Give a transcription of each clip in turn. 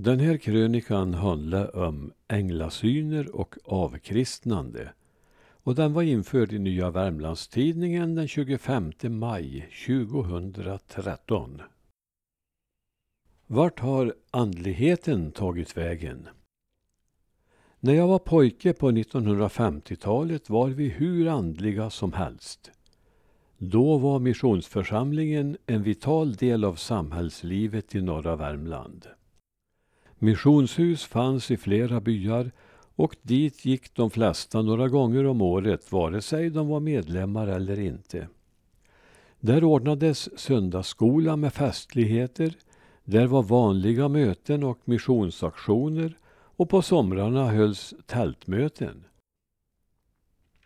Den här krönikan handlar om änglasyner och avkristnande. Och den var införd i Nya Värmlandstidningen den 25 maj 2013. Vart har andligheten tagit vägen? När jag var pojke på 1950-talet var vi hur andliga som helst. Då var missionsförsamlingen en vital del av samhällslivet i norra Värmland. Missionshus fanns i flera byar och dit gick de flesta några gånger om året vare sig de var medlemmar eller inte. Där ordnades söndagsskola med festligheter, där var vanliga möten och missionsaktioner och på somrarna hölls tältmöten.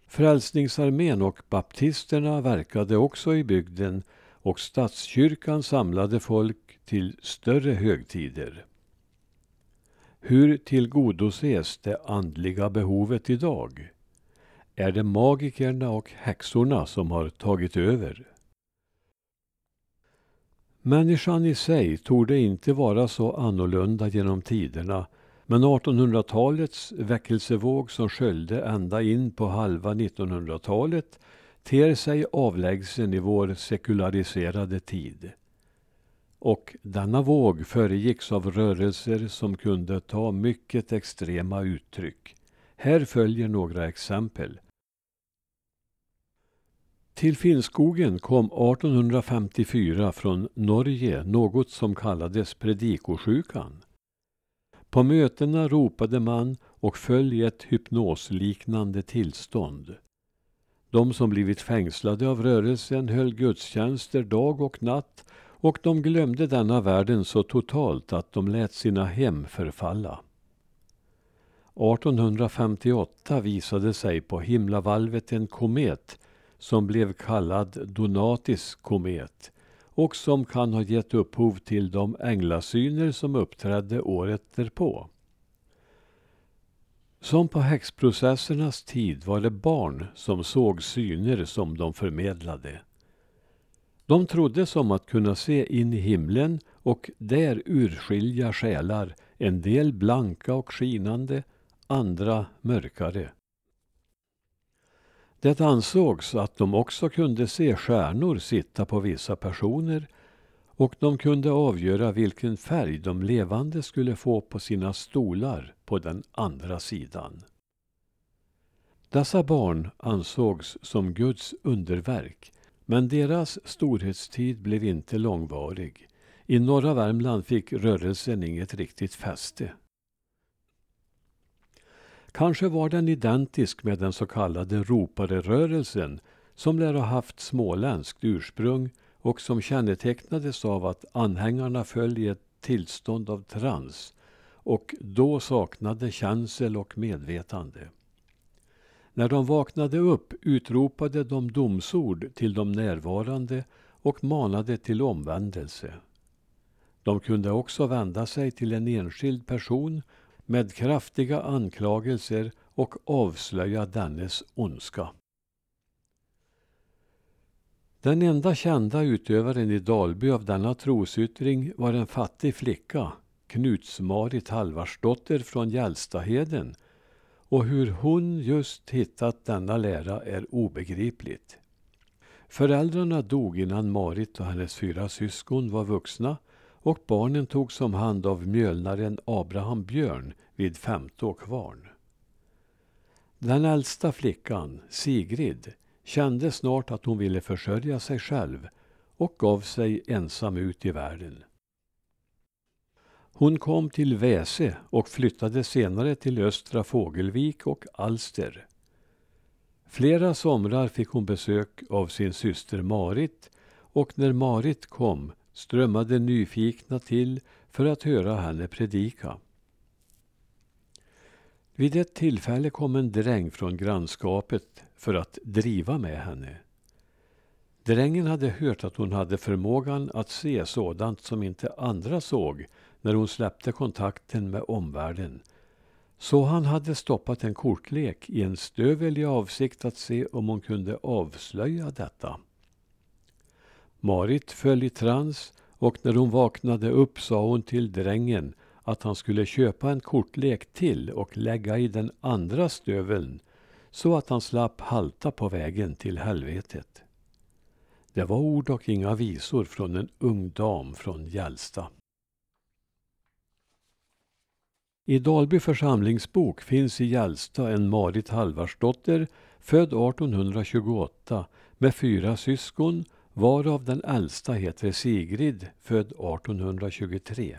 Frälsningsarmén och baptisterna verkade också i bygden och statskyrkan samlade folk till större högtider. Hur tillgodoses det andliga behovet idag? Är det magikerna och häxorna som har tagit över? Människan i sig torde inte vara så annorlunda genom tiderna men 1800-talets väckelsevåg som sköljde ända in på halva 1900-talet ter sig avlägsen i vår sekulariserade tid. Och denna våg föregicks av rörelser som kunde ta mycket extrema uttryck. Här följer några exempel. Till Finnskogen kom 1854 från Norge något som kallades predikosjukan. På mötena ropade man och föll i ett hypnosliknande tillstånd. De som blivit fängslade av rörelsen höll gudstjänster dag och natt och de glömde denna världen så totalt att de lät sina hem förfalla. 1858 visade sig på himlavalvet en komet som blev kallad Donatis komet och som kan ha gett upphov till de änglasyner som uppträdde året därpå. Som på häxprocessernas tid var det barn som såg syner som de förmedlade. De trodde som att kunna se in i himlen och där urskilja själar, en del blanka och skinande, andra mörkare. Det ansågs att de också kunde se stjärnor sitta på vissa personer och de kunde avgöra vilken färg de levande skulle få på sina stolar på den andra sidan. Dessa barn ansågs som Guds underverk men deras storhetstid blev inte långvarig. I norra Värmland fick rörelsen inget riktigt fäste. Kanske var den identisk med den så kallade roparerörelsen som lär ha haft småländskt ursprung och som kännetecknades av att anhängarna föll i ett tillstånd av trans och då saknade känsel och medvetande. När de vaknade upp utropade de domsord till de närvarande och manade till omvändelse. De kunde också vända sig till en enskild person med kraftiga anklagelser och avslöja dennes ondska. Den enda kända utövaren i Dalby av denna trosyttring var en fattig flicka, Knuts-Marit Halvarsdotter från Gällstaheden och hur hon just hittat denna lära är obegripligt. Föräldrarna dog innan Marit och hennes fyra syskon var vuxna och barnen togs om hand av mjölnaren Abraham Björn vid Femtå kvarn. Den äldsta flickan, Sigrid, kände snart att hon ville försörja sig själv och gav sig ensam ut i världen. Hon kom till Väse och flyttade senare till Östra Fågelvik och Alster. Flera somrar fick hon besök av sin syster Marit och när Marit kom strömmade nyfikna till för att höra henne predika. Vid ett tillfälle kom en dräng från grannskapet för att driva med henne. Drängen hade hört att hon hade förmågan att se sådant som inte andra såg när hon släppte kontakten med omvärlden. Så han hade stoppat en kortlek i en stövel i avsikt att se om hon kunde avslöja detta. Marit föll i trans och när hon vaknade upp sa hon till drängen att han skulle köpa en kortlek till och lägga i den andra stöveln så att han slapp halta på vägen till helvetet. Det var ord och inga visor från en ung dam från Gällsta. I Dalby församlingsbok finns i Hjälsta en Marit Halvarsdotter född 1828 med fyra syskon varav den äldsta heter Sigrid född 1823.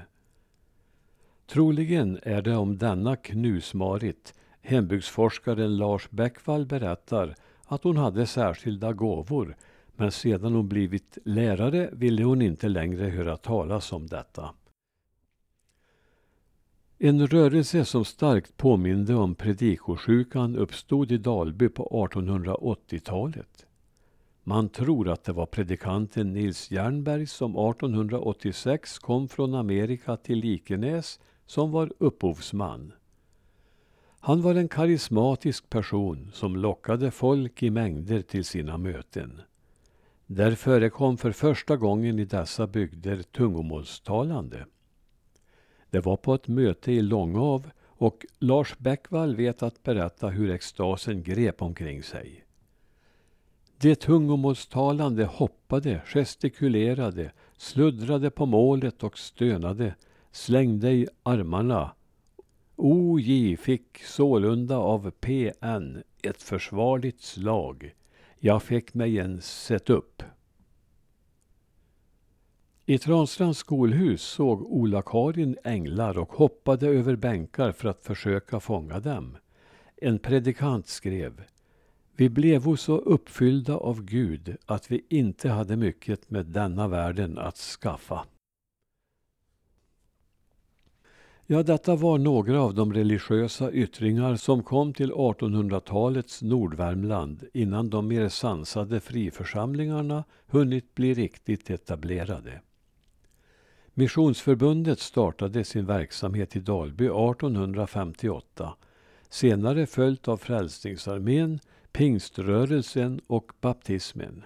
Troligen är det om denna Knusmarit hembygdsforskaren Lars Bäckvall berättar att hon hade särskilda gåvor men sedan hon blivit lärare ville hon inte längre höra talas om detta. En rörelse som starkt påminde om predikosjukan uppstod i Dalby på 1880-talet. Man tror att det var predikanten Nils Jernberg som 1886 kom från Amerika till Likenäs som var upphovsman. Han var en karismatisk person som lockade folk i mängder till sina möten. Där förekom för första gången i dessa bygder tungomålstalande. Det var på ett möte i Långav och Lars Bäckvall vet att berätta hur extasen grep omkring sig. De tungomålstalande hoppade, gestikulerade, sluddrade på målet och stönade, slängde i armarna. OJ fick sålunda av PN ett försvarligt slag. Jag fick mig en set-up. I Transtrands skolhus såg Ola-Karin änglar och hoppade över bänkar för att försöka fånga dem. En predikant skrev Vi blev så uppfyllda av Gud att vi inte hade mycket med denna världen att skaffa. Ja, detta var några av de religiösa yttringar som kom till 1800-talets Nordvärmland innan de mer sansade friförsamlingarna hunnit bli riktigt etablerade. Missionsförbundet startade sin verksamhet i Dalby 1858, senare följt av Frälsningsarmén, Pingströrelsen och baptismen.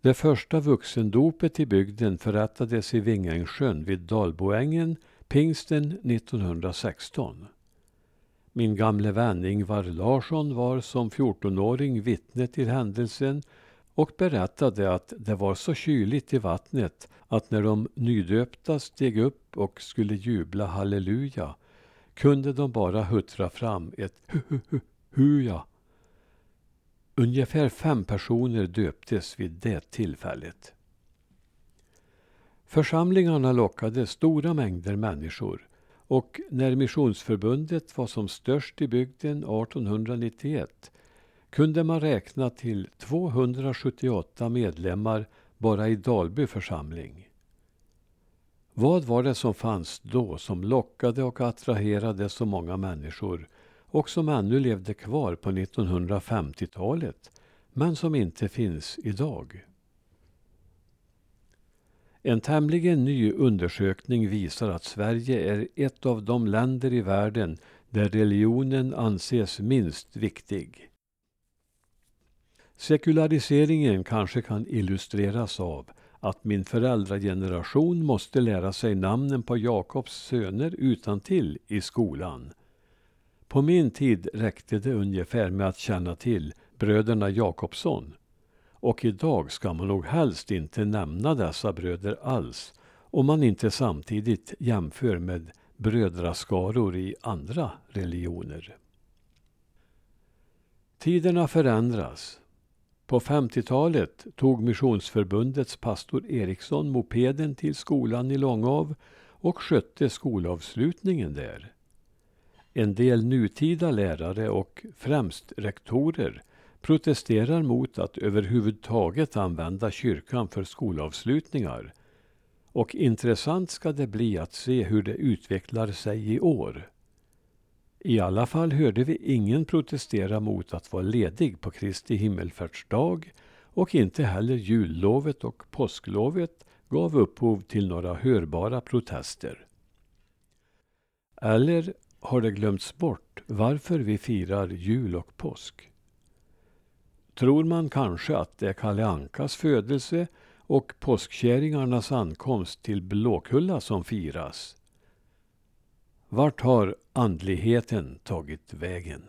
Det första vuxendopet i bygden förrättades i Vingängssjön vid Dalboängen pingsten 1916. Min gamle vän Ingvar Larsson var som 14-åring vittne till händelsen och berättade att det var så kyligt i vattnet att när de nydöpta steg upp och skulle jubla halleluja kunde de bara huttra fram ett hu-hu-hu-huja. Ungefär fem personer döptes vid det tillfället. Församlingarna lockade stora mängder människor och när Missionsförbundet var som störst i bygden 1891 kunde man räkna till 278 medlemmar bara i Dalby församling. Vad var det som fanns då som lockade och attraherade så många människor och som ännu levde kvar på 1950-talet men som inte finns idag? En tämligen ny undersökning visar att Sverige är ett av de länder i världen där religionen anses minst viktig. Sekulariseringen kanske kan illustreras av att min föräldrageneration måste lära sig namnen på Jakobs söner utan till i skolan. På min tid räckte det ungefär med att känna till bröderna Jakobsson. Och idag ska man nog helst inte nämna dessa bröder alls om man inte samtidigt jämför med brödraskaror i andra religioner. Tiderna förändras på 50-talet tog Missionsförbundets pastor Eriksson mopeden till skolan i Långav och skötte skolavslutningen där. En del nutida lärare och främst rektorer protesterar mot att överhuvudtaget använda kyrkan för skolavslutningar. Och intressant ska det bli att se hur det utvecklar sig i år. I alla fall hörde vi ingen protestera mot att vara ledig på Kristi himmelfärdsdag och inte heller jullovet och påsklovet gav upphov till några hörbara protester. Eller har det glömts bort varför vi firar jul och påsk? Tror man kanske att det är Kalle Ankas födelse och påskkärringarnas ankomst till Blåkulla som firas? Vart har andligheten tagit vägen?